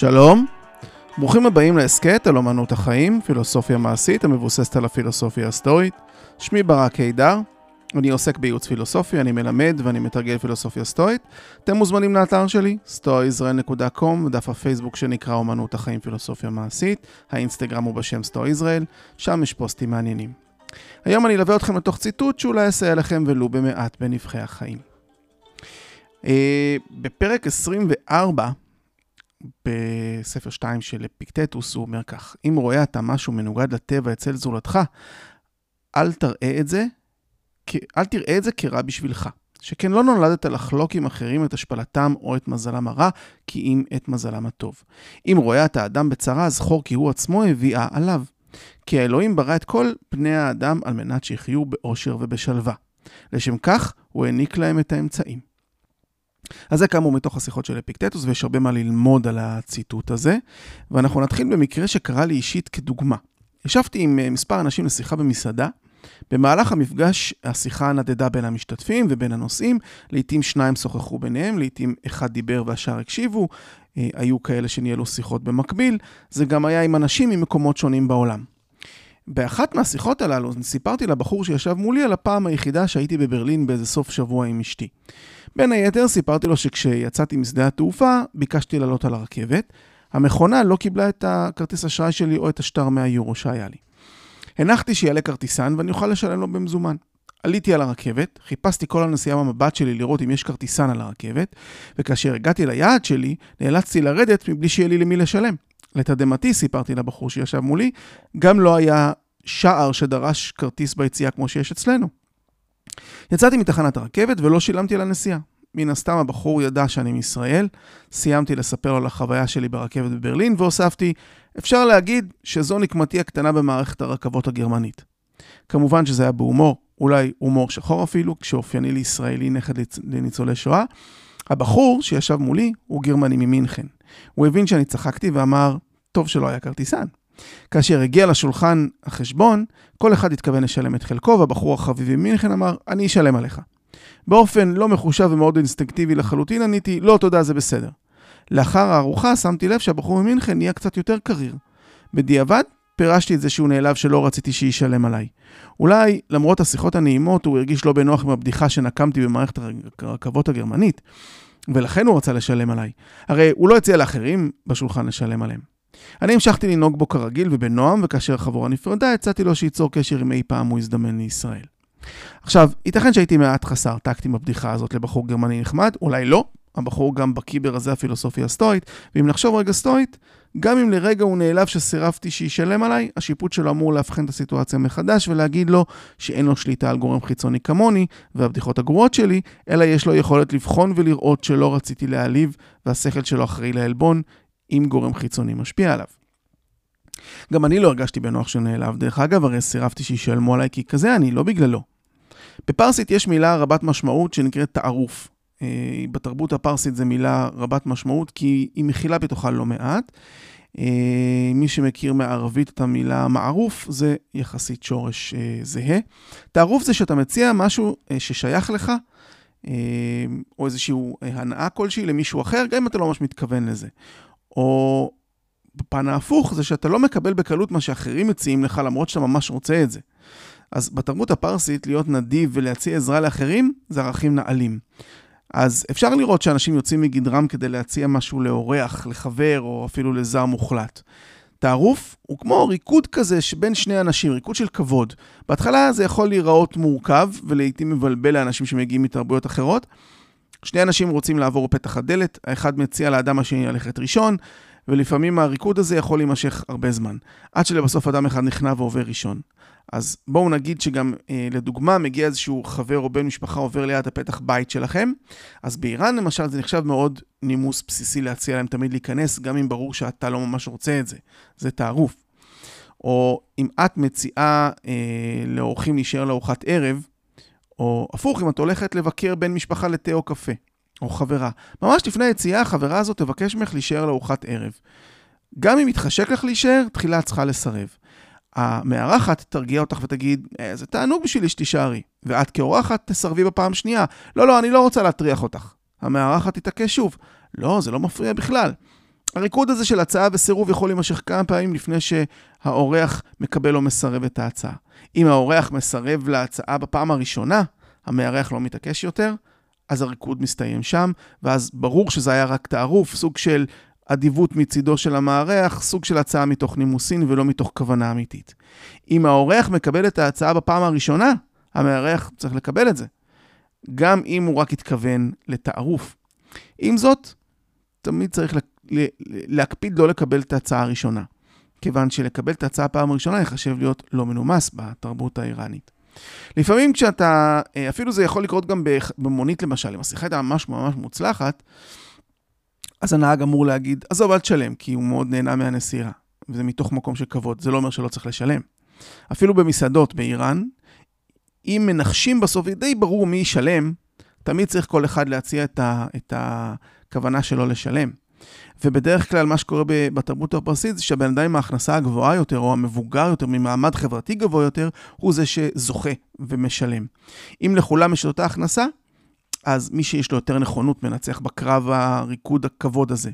שלום, ברוכים הבאים להסכת על אמנות החיים, פילוסופיה מעשית המבוססת על הפילוסופיה הסטואית. שמי ברק הידר, אני עוסק בייעוץ פילוסופי, אני מלמד ואני מתרגל פילוסופיה סטואית. אתם מוזמנים לאתר שלי, stoaisrael.com, ודף הפייסבוק שנקרא אמנות החיים פילוסופיה מעשית, האינסטגרם הוא בשם ישראל, שם יש פוסטים מעניינים. היום אני אלווה אתכם לתוך ציטוט שאולי יסייע לכם ולו במעט בנבחי החיים. אה, בפרק 24 בספר 2 של אפיקטטוס הוא אומר כך, אם רואה אתה משהו מנוגד לטבע אצל זולתך, אל תראה את זה, אל תראה את זה כרע בשבילך. שכן לא נולדת לחלוק עם אחרים את השפלתם או את מזלם הרע, כי אם את מזלם הטוב. אם רואה אתה אדם בצרה, זכור כי הוא עצמו הביאה עליו. כי האלוהים ברא את כל בני האדם על מנת שיחיו באושר ובשלווה. לשם כך, הוא העניק להם את האמצעים. אז זה כאמור מתוך השיחות של אפיקטטוס, ויש הרבה מה ללמוד על הציטוט הזה. ואנחנו נתחיל במקרה שקרה לי אישית כדוגמה. ישבתי עם אה, מספר אנשים לשיחה במסעדה. במהלך המפגש השיחה נדדה בין המשתתפים ובין הנושאים, לעתים שניים שוחחו ביניהם, לעתים אחד דיבר והשאר הקשיבו, אה, היו כאלה שניהלו שיחות במקביל, זה גם היה עם אנשים ממקומות שונים בעולם. באחת מהשיחות הללו סיפרתי לבחור שישב מולי על הפעם היחידה שהייתי בברלין באיזה סוף שבוע עם אשתי. בין היתר סיפרתי לו שכשיצאתי משדה התעופה, ביקשתי לעלות על הרכבת. המכונה לא קיבלה את הכרטיס אשראי שלי או את השטר 100 יורו שהיה לי. הנחתי שיעלה כרטיסן ואני אוכל לשלם לו במזומן. עליתי על הרכבת, חיפשתי כל הנסיעה במבט שלי לראות אם יש כרטיסן על הרכבת, וכאשר הגעתי ליעד שלי, נאלצתי לרדת מבלי שיהיה לי למי לשלם. לתדהמתי, סיפרתי לבחור שישב מולי, גם לא היה שער שדרש כרטיס ביציאה כמו שיש אצלנו. יצאתי מתחנת הרכבת ולא שילמתי על הנסיעה. מן הסתם הבחור ידע שאני מישראל, סיימתי לספר לו על החוויה שלי ברכבת בברלין והוספתי, אפשר להגיד שזו נקמתי הקטנה במערכת הרכבות הגרמנית. כמובן שזה היה בהומור, אולי הומור שחור אפילו, כשאופייני לישראלי נכד לניצולי שואה. הבחור שישב מולי הוא גרמני ממינכן. הוא הבין שאני צחקתי ואמר, טוב שלא היה כרטיסן. כאשר הגיע לשולחן החשבון, כל אחד התכוון לשלם את חלקו, והבחור החביבי ממינכן אמר, אני אשלם עליך. באופן לא מחושב ומאוד אינסטינקטיבי לחלוטין עניתי, לא תודה, זה בסדר. לאחר הארוחה שמתי לב שהבחור ממינכן נהיה קצת יותר קריר. בדיעבד, פירשתי את זה שהוא נעלב שלא רציתי שישלם עליי. אולי, למרות השיחות הנעימות, הוא הרגיש לא בנוח עם הבדיחה שנקמתי במערכת הרכבות הגרמנית, ולכן הוא רצה לשלם עליי. הרי הוא לא הציע לאחרים בשולחן לשלם עליהם. אני המשכתי לנהוג בו כרגיל ובנועם, וכאשר החבורה נפרדה, הצעתי לו שייצור קשר אם אי פעם הוא יזדמן לישראל. עכשיו, ייתכן שהייתי מעט חסר טקט עם הבדיחה הזאת לבחור גרמני נחמד, אולי לא, הבחור גם בקיא ברזי הפילוסופיה הסטואית, ואם נחשוב רגע סטואית, גם אם לרגע הוא נעלב שסירבתי שישלם עליי, השיפוט שלו אמור לאבחן את הסיטואציה מחדש ולהגיד לו שאין לו שליטה על גורם חיצוני כמוני והבדיחות הגרועות שלי, אלא יש לו יכולת לבחון ולראות שלא רציתי להעליב והשכל שלו אחראי לעלבון, אם גורם חיצוני משפיע עליו. גם אני לא הרגשתי בנוח שנעלב, דרך אגב, הרי סירבתי שישלמו עליי כי כזה אני, לא בגללו. בפרסית יש מילה רבת משמעות שנקראת תערוף. אה, בתרבות הפרסית זו מילה רבת משמעות כי היא מכילה בתוכה לא מעט. אה, מי שמכיר מערבית את המילה מערוף, זה יחסית שורש אה, זהה. תערוף זה שאתה מציע משהו ששייך לך, או איזושהי הנאה כלשהי למישהו אחר, גם אם אתה לא ממש מתכוון לזה. או בפן ההפוך, זה שאתה לא מקבל בקלות מה שאחרים מציעים לך, למרות שאתה ממש רוצה את זה. אז בתרבות הפרסית, להיות נדיב ולהציע עזרה לאחרים, זה ערכים נעלים. אז אפשר לראות שאנשים יוצאים מגדרם כדי להציע משהו לאורח, לחבר, או אפילו לזר מוחלט. תערוף הוא כמו ריקוד כזה שבין שני אנשים, ריקוד של כבוד. בהתחלה זה יכול להיראות מורכב ולעיתים מבלבל לאנשים שמגיעים מתרבויות אחרות. שני אנשים רוצים לעבור בפתח הדלת, האחד מציע לאדם השני ללכת ראשון, ולפעמים הריקוד הזה יכול להימשך הרבה זמן, עד שלבסוף אדם אחד נכנע ועובר ראשון. אז בואו נגיד שגם, אה, לדוגמה, מגיע איזשהו חבר או בן משפחה עובר ליד הפתח בית שלכם, אז באיראן למשל זה נחשב מאוד נימוס בסיסי להציע להם תמיד להיכנס, גם אם ברור שאתה לא ממש רוצה את זה. זה תערוף. או אם את מציעה אה, לאורחים להישאר לארוחת ערב, או הפוך, אם את הולכת לבקר בן משפחה לתה או קפה, או חברה. ממש לפני היציאה, החברה הזאת תבקש ממך להישאר לארוחת ערב. גם אם יתחשק לך להישאר, תחילה את צריכה לסרב. המארחת תרגיע אותך ותגיד, אה, זה תענוג בשבילי שתישארי. ואת כאורחת תסרבי בפעם שנייה. לא, לא, אני לא רוצה להטריח אותך. המארחת תתעקש שוב. לא, זה לא מפריע בכלל. הריקוד הזה של הצעה וסירוב יכול להימשך כמה פעמים לפני שהאורח מקבל או מסרב את ההצעה. אם האורח מסרב להצעה בפעם הראשונה, המארח לא מתעקש יותר, אז הריקוד מסתיים שם, ואז ברור שזה היה רק תערוף, סוג של אדיבות מצידו של המארח, סוג של הצעה מתוך נימוסין ולא מתוך כוונה אמיתית. אם האורח מקבל את ההצעה בפעם הראשונה, המארח צריך לקבל את זה. גם אם הוא רק התכוון לתערוף. עם זאת, תמיד צריך להקפיד לא לקבל את ההצעה הראשונה, כיוון שלקבל את ההצעה פעם ראשונה יחשב להיות לא מנומס בתרבות האיראנית. לפעמים כשאתה, אה, אפילו זה יכול לקרות גם במונית למשל, אם השיחה הייתה ממש ממש מוצלחת, אז הנהג אמור להגיד, עזוב, אל תשלם, כי הוא מאוד נהנה מהנסיעה, וזה מתוך מקום של כבוד, זה לא אומר שלא צריך לשלם. אפילו במסעדות באיראן, אם מנחשים בסוף, די ברור מי ישלם, תמיד צריך כל אחד להציע את, ה, את הכוונה שלו לשלם. ובדרך כלל מה שקורה בתרבות הפרסית זה שהבן אדם עם ההכנסה הגבוהה יותר, או המבוגר יותר, ממעמד חברתי גבוה יותר, הוא זה שזוכה ומשלם. אם לכולם יש אותה הכנסה, אז מי שיש לו יותר נכונות מנצח בקרב הריקוד הכבוד הזה.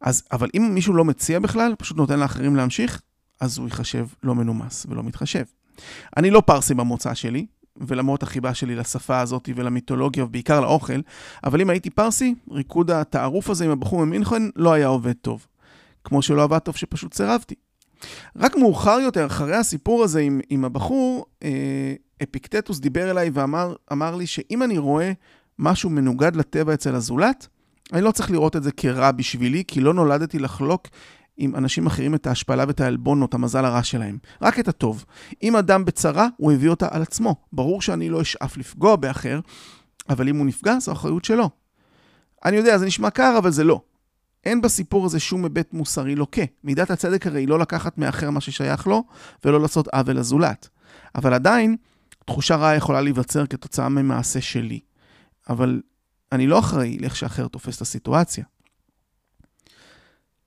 אז, אבל אם מישהו לא מציע בכלל, פשוט נותן לאחרים להמשיך, אז הוא ייחשב לא מנומס ולא מתחשב. אני לא פרסי במוצא שלי, ולמרות החיבה שלי לשפה הזאת ולמיתולוגיה, ובעיקר לאוכל, אבל אם הייתי פרסי, ריקוד התערוף הזה עם הבחור ממינכן לא היה עובד טוב. כמו שלא עבד טוב שפשוט סירבתי. רק מאוחר יותר, אחרי הסיפור הזה עם, עם הבחור, אה, אפיקטטוס דיבר אליי ואמר לי שאם אני רואה משהו מנוגד לטבע אצל הזולת, אני לא צריך לראות את זה כרע בשבילי, כי לא נולדתי לחלוק עם אנשים אחרים את ההשפלה ואת העלבון או את המזל הרע שלהם. רק את הטוב. אם אדם בצרה, הוא הביא אותה על עצמו. ברור שאני לא אשאף לפגוע באחר, אבל אם הוא נפגע, זו אחריות שלו. אני יודע, זה נשמע קר, אבל זה לא. אין בסיפור הזה שום היבט מוסרי לוקה. מידת הצדק הרי היא לא לקחת מאחר מה ששייך לו, ולא לעשות עוול לזולת. אבל עדיין, תחושה רעה יכולה להיווצר כתוצאה ממעשה שלי. אבל אני לא אחראי לאיך שאחר תופס את הסיטואציה.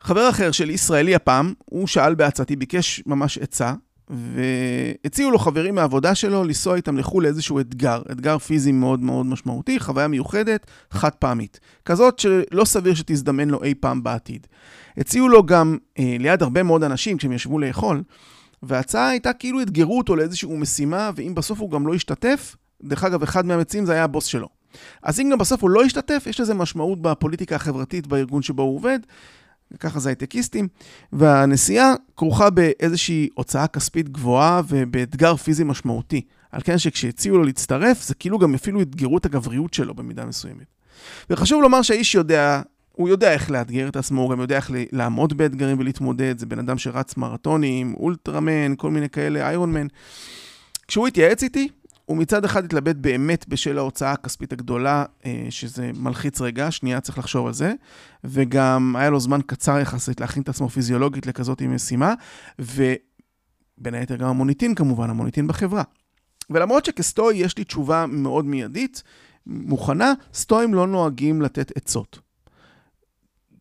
חבר אחר שלי, ישראלי הפעם, הוא שאל בעצתי, ביקש ממש עצה, והציעו לו חברים מהעבודה שלו לנסוע איתם לחו"ל לאיזשהו אתגר, אתגר פיזי מאוד מאוד משמעותי, חוויה מיוחדת, חד פעמית. כזאת שלא סביר שתזדמן לו אי פעם בעתיד. הציעו לו גם אה, ליד הרבה מאוד אנשים כשהם ישבו לאכול, וההצעה הייתה כאילו אתגרו אותו לאיזושהי משימה, ואם בסוף הוא גם לא ישתתף, דרך אגב, אחד מהמציעים זה היה הבוס שלו. אז אם גם בסוף הוא לא ישתתף, יש לזה משמעות בפוליטיקה החברתית בארגון שבו הוא עובד, ככה זה הייטקיסטים, והנסיעה כרוכה באיזושהי הוצאה כספית גבוהה ובאתגר פיזי משמעותי. על כן שכשהציעו לו להצטרף, זה כאילו גם אפילו אתגרו את הגבריות שלו במידה מסוימת. וחשוב לומר שהאיש יודע, הוא יודע איך לאתגר את עצמו, הוא גם יודע איך לעמוד באתגרים ולהתמודד, זה בן אדם שרץ מרתונים, אולטרמן, כל מיני כאלה, איירון מן. כשהוא התייעץ איתי, הוא מצד אחד התלבט באמת בשל ההוצאה הכספית הגדולה, אה, שזה מלחיץ רגע, שנייה צריך לחשוב על זה, וגם היה לו זמן קצר יחסית להכין את עצמו פיזיולוגית לכזאת משימה, ובין היתר גם המוניטין כמובן, המוניטין בחברה. ולמרות שכסטואי יש לי תשובה מאוד מיידית, מוכנה, סטואים לא נוהגים לתת עצות.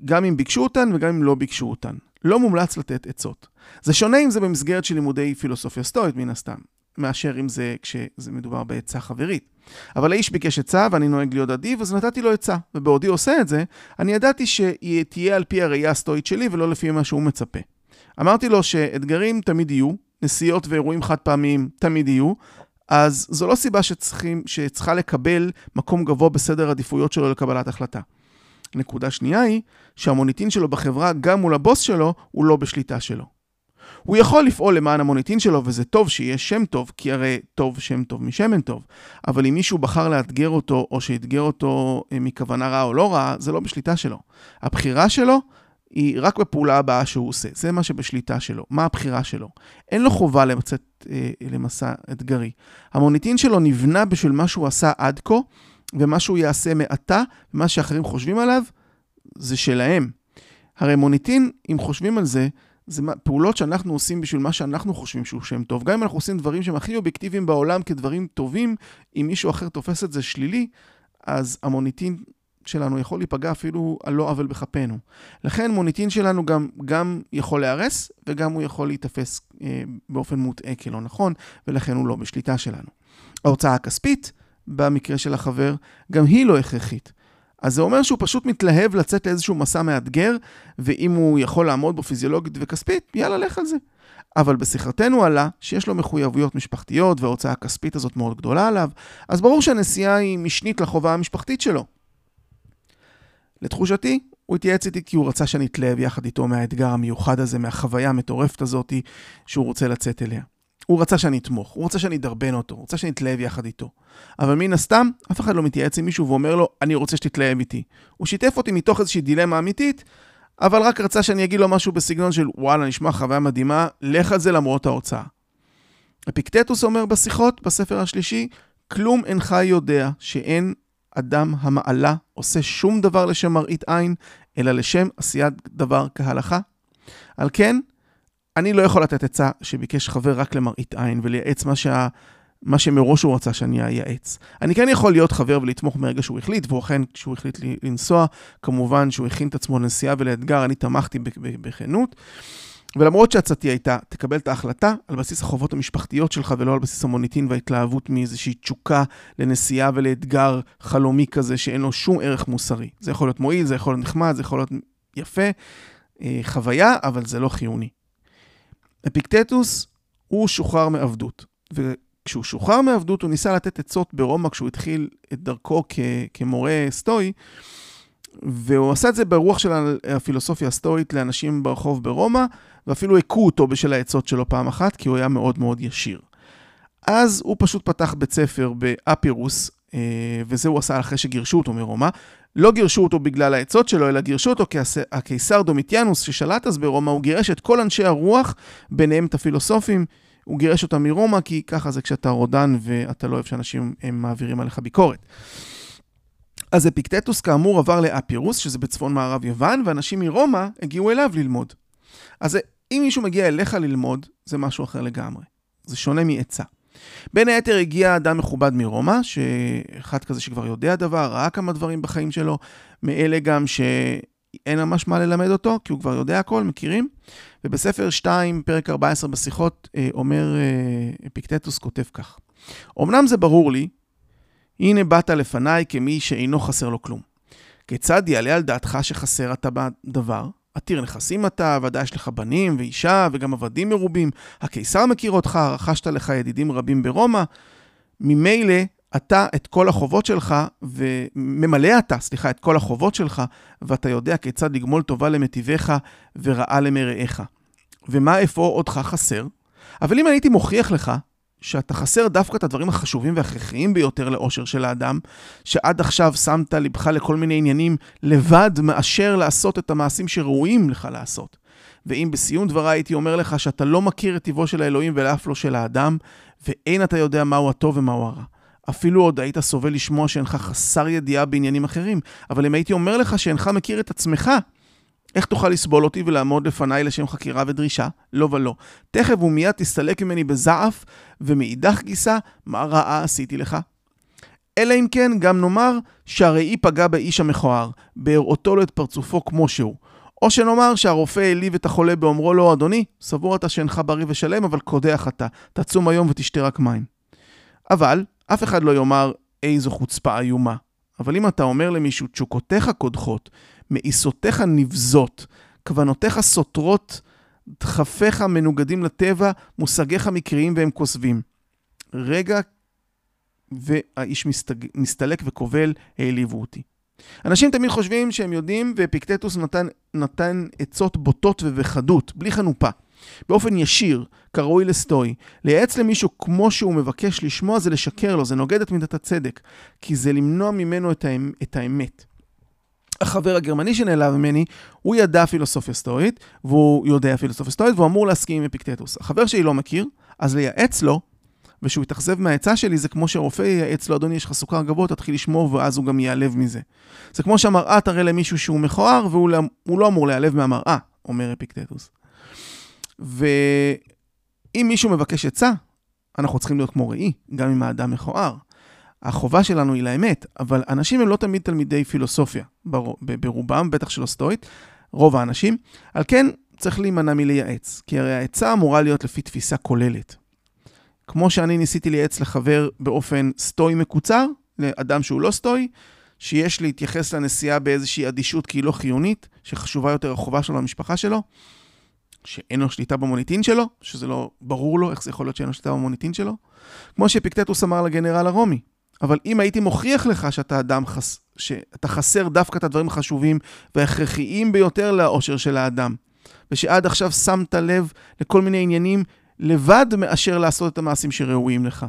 גם אם ביקשו אותן וגם אם לא ביקשו אותן. לא מומלץ לתת עצות. זה שונה אם זה במסגרת של לימודי פילוסופיה סטואית, מן הסתם. מאשר אם זה כשזה מדובר בעצה חברית. אבל האיש ביקש עצה ואני נוהג להיות אדיב, אז נתתי לו עצה. ובעודי עושה את זה, אני ידעתי שהיא תהיה על פי הראייה הסטואית שלי ולא לפי מה שהוא מצפה. אמרתי לו שאתגרים תמיד יהיו, נסיעות ואירועים חד פעמיים תמיד יהיו, אז זו לא סיבה שצריכים, שצריכה לקבל מקום גבוה בסדר עדיפויות שלו לקבלת החלטה. נקודה שנייה היא שהמוניטין שלו בחברה, גם מול הבוס שלו, הוא לא בשליטה שלו. הוא יכול לפעול למען המוניטין שלו, וזה טוב שיהיה שם טוב, כי הרי טוב שם טוב משמן טוב. אבל אם מישהו בחר לאתגר אותו, או שאתגר אותו אה, מכוונה רעה או לא רעה, זה לא בשליטה שלו. הבחירה שלו היא רק בפעולה הבאה שהוא עושה. זה מה שבשליטה שלו. מה הבחירה שלו? אין לו חובה לצאת אה, למסע אתגרי. המוניטין שלו נבנה בשביל מה שהוא עשה עד כה, ומה שהוא יעשה מעתה, ומה שאחרים חושבים עליו, זה שלהם. הרי מוניטין, אם חושבים על זה, זה פעולות שאנחנו עושים בשביל מה שאנחנו חושבים שהוא שם טוב. גם אם אנחנו עושים דברים שהם הכי אובייקטיביים בעולם כדברים טובים, אם מישהו אחר תופס את זה שלילי, אז המוניטין שלנו יכול להיפגע אפילו על לא עוול בכפינו. לכן מוניטין שלנו גם, גם יכול להיהרס, וגם הוא יכול להיתפס אה, באופן מוטעה כלא נכון, ולכן הוא לא בשליטה שלנו. ההוצאה הכספית, במקרה של החבר, גם היא לא הכרחית. אז זה אומר שהוא פשוט מתלהב לצאת לאיזשהו מסע מאתגר, ואם הוא יכול לעמוד בו פיזיולוגית וכספית, יאללה, לך על זה. אבל בשיחתנו עלה שיש לו מחויבויות משפחתיות וההוצאה הכספית הזאת מאוד גדולה עליו, אז ברור שהנסיעה היא משנית לחובה המשפחתית שלו. לתחושתי, הוא התייעץ איתי כי הוא רצה שאני אתלהב יחד איתו מהאתגר המיוחד הזה, מהחוויה המטורפת הזאת שהוא רוצה לצאת אליה. הוא רצה שאני אתמוך, הוא רצה שאני אדרבן אותו, הוא רצה שאני אתלהב יחד איתו. אבל מן הסתם, אף אחד לא מתייעץ עם מישהו ואומר לו, אני רוצה שתתלהב איתי. הוא שיתף אותי מתוך איזושהי דילמה אמיתית, אבל רק רצה שאני אגיד לו משהו בסגנון של, וואלה, נשמע חוויה מדהימה, לך על זה למרות ההוצאה. אפיקטטוס אומר בשיחות, בספר השלישי, כלום אינך יודע שאין אדם המעלה עושה שום דבר לשם מראית עין, אלא לשם עשיית דבר כהלכה. על כן, אני לא יכול לתת עצה שביקש חבר רק למראית עין ולייעץ מה, שה... מה שמראש הוא רצה שאני אייעץ. אני כן יכול להיות חבר ולתמוך מרגע שהוא החליט, והוא אכן, כשהוא החליט לנסוע, כמובן שהוא הכין את עצמו לנסיעה ולאתגר, אני תמכתי בכנות. ולמרות שעצתי הייתה, תקבל את ההחלטה על בסיס החובות המשפחתיות שלך ולא על בסיס המוניטין וההתלהבות מאיזושהי תשוקה לנסיעה ולאתגר חלומי כזה שאין לו שום ערך מוסרי. זה יכול להיות מועיל, זה יכול להיות נחמד, זה יכול להיות יפה, אה, חוויה, אבל זה לא חיוני. אפיקטטוס הוא שוחרר מעבדות, וכשהוא שוחרר מעבדות הוא ניסה לתת עצות ברומא כשהוא התחיל את דרכו כ- כמורה סטואי, והוא עשה את זה ברוח של הפילוסופיה הסטואית לאנשים ברחוב ברומא, ואפילו הכו אותו בשל העצות שלו פעם אחת, כי הוא היה מאוד מאוד ישיר. אז הוא פשוט פתח בית ספר באפירוס, וזה הוא עשה אחרי שגירשו אותו מרומא. לא גירשו אותו בגלל העצות שלו, אלא גירשו אותו כי הקיסר דומיטיאנוס, ששלט אז ברומא, הוא גירש את כל אנשי הרוח, ביניהם את הפילוסופים. הוא גירש אותם מרומא, כי ככה זה כשאתה רודן ואתה לא אוהב שאנשים מעבירים עליך ביקורת. אז אפיקטטוס כאמור עבר לאפירוס, שזה בצפון מערב יוון, ואנשים מרומא הגיעו אליו ללמוד. אז אם מישהו מגיע אליך ללמוד, זה משהו אחר לגמרי. זה שונה מעצה. בין היתר הגיע אדם מכובד מרומא, שאחד כזה שכבר יודע דבר, ראה כמה דברים בחיים שלו, מאלה גם שאין ממש מה ללמד אותו, כי הוא כבר יודע הכל, מכירים? ובספר 2, פרק 14 בשיחות, אה, אומר אה, אפיקטטוס כותב כך: אמנם זה ברור לי, הנה באת לפניי כמי שאינו חסר לו כלום. כיצד יעלה על דעתך שחסר אתה בדבר? עתיר נכסים אתה, ודאי יש לך בנים ואישה וגם עבדים מרובים. הקיסר מכיר אותך, רכשת לך ידידים רבים ברומא. ממילא אתה את כל החובות שלך, וממלא אתה, סליחה, את כל החובות שלך, ואתה יודע כיצד לגמול טובה למטיביך ורעה למרעיך. ומה איפה עודך חסר? אבל אם הייתי מוכיח לך שאתה חסר דווקא את הדברים החשובים והכרחיים ביותר לאושר של האדם, שעד עכשיו שמת לבך לכל מיני עניינים לבד מאשר לעשות את המעשים שראויים לך לעשות. ואם בסיום דבריי הייתי אומר לך שאתה לא מכיר את טיבו של האלוהים ולאף לא של האדם, ואין אתה יודע מהו הטוב ומהו הרע. אפילו עוד היית סובל לשמוע שאינך חסר ידיעה בעניינים אחרים, אבל אם הייתי אומר לך שאינך מכיר את עצמך, איך תוכל לסבול אותי ולעמוד לפניי לשם חקירה ודרישה? לא ולא. תכף ומיד תסתלק ממני בזעף, ומאידך גיסא, מה רעה עשיתי לך? אלא אם כן, גם נאמר שהראי פגע באיש המכוער, בהראותו לו את פרצופו כמו שהוא. או שנאמר שהרופא העליב את החולה באומרו לו, אדוני, סבור אתה שאינך בריא ושלם, אבל קודח אתה. תצום היום ותשתה רק מים. אבל, אף אחד לא יאמר איזו חוצפה איומה. אבל אם אתה אומר למישהו, תשוקותיך קודחות, מאיסותיך נבזות, כוונותיך סותרות, דחפיך מנוגדים לטבע, מושגיך מקריים והם כוסבים. רגע, והאיש מסתג... מסתלק וקובל, העליבו אותי. אנשים תמיד חושבים שהם יודעים, ואפיקטטוס נתן, נתן עצות בוטות ובחדות, בלי חנופה. באופן ישיר, כראוי לסטוי. לייעץ למישהו כמו שהוא מבקש לשמוע זה לשקר לו, זה נוגד את מידת הצדק, כי זה למנוע ממנו את, האמ, את האמת. החבר הגרמני שנעלב ממני, הוא ידע פילוסופיה סטואית, והוא יודע פילוסופיה סטואית, והוא אמור להסכים עם אפיקטטוס. החבר שלי לא מכיר, אז לייעץ לו, ושהוא יתאכזב מהעצה שלי, זה כמו שרופא ייעץ לו, אדוני, יש לך סוכר גבוה, תתחיל לשמור, ואז הוא גם ייעלב מזה. זה כמו שהמראה תראה למישהו שהוא מכוער, והוא לא, לא אמור להיעלב מהמראה, אומר אפיקטטוס. ואם מישהו מבקש עצה, אנחנו צריכים להיות כמו ראי, גם אם האדם מכוער. החובה שלנו היא לאמת, אבל אנשים הם לא תמיד תלמידי פילוסופיה, ברובם, בטח שלא סטואית, רוב האנשים. על כן, צריך להימנע מלייעץ, כי הרי העצה אמורה להיות לפי תפיסה כוללת. כמו שאני ניסיתי לייעץ לחבר באופן סטואי מקוצר, לאדם שהוא לא סטואי, שיש להתייחס לנסיעה באיזושהי אדישות כי היא לא חיונית, שחשובה יותר החובה שלו למשפחה שלו, שאין לו שליטה במוניטין שלו, שזה לא ברור לו איך זה יכול להיות שאין לו שליטה במוניטין שלו, כמו שפיקטטוס אמר לגנרל הרומי. אבל אם הייתי מוכיח לך שאתה אדם, חס... שאתה חסר דווקא את הדברים החשובים וההכרחיים ביותר לאושר של האדם, ושעד עכשיו שמת לב לכל מיני עניינים לבד מאשר לעשות את המעשים שראויים לך.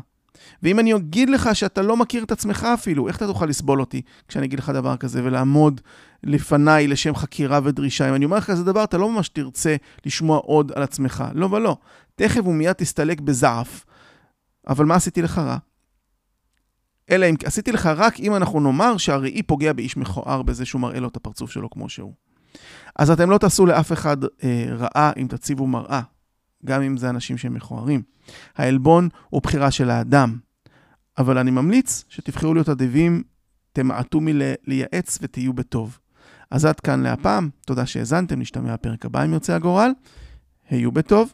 ואם אני אגיד לך שאתה לא מכיר את עצמך אפילו, איך אתה תוכל לסבול אותי כשאני אגיד לך דבר כזה ולעמוד לפניי לשם חקירה ודרישה? אם אני אומר לך כזה דבר, אתה לא ממש תרצה לשמוע עוד על עצמך. לא ולא. תכף ומיד תסתלק בזעף. אבל מה עשיתי לך רע? אלא אם עשיתי לך רק אם אנחנו נאמר שהראי פוגע באיש מכוער בזה שהוא מראה לו את הפרצוף שלו כמו שהוא. אז אתם לא תעשו לאף אחד אה, רעה אם תציבו מראה, גם אם זה אנשים שהם מכוערים. העלבון הוא בחירה של האדם, אבל אני ממליץ שתבחרו להיות אדיבים, תמעטו מלייעץ ותהיו בטוב. אז עד כאן להפעם, תודה שהאזנתם, נשתמע בפרק הבא אם יוצא הגורל, היו בטוב.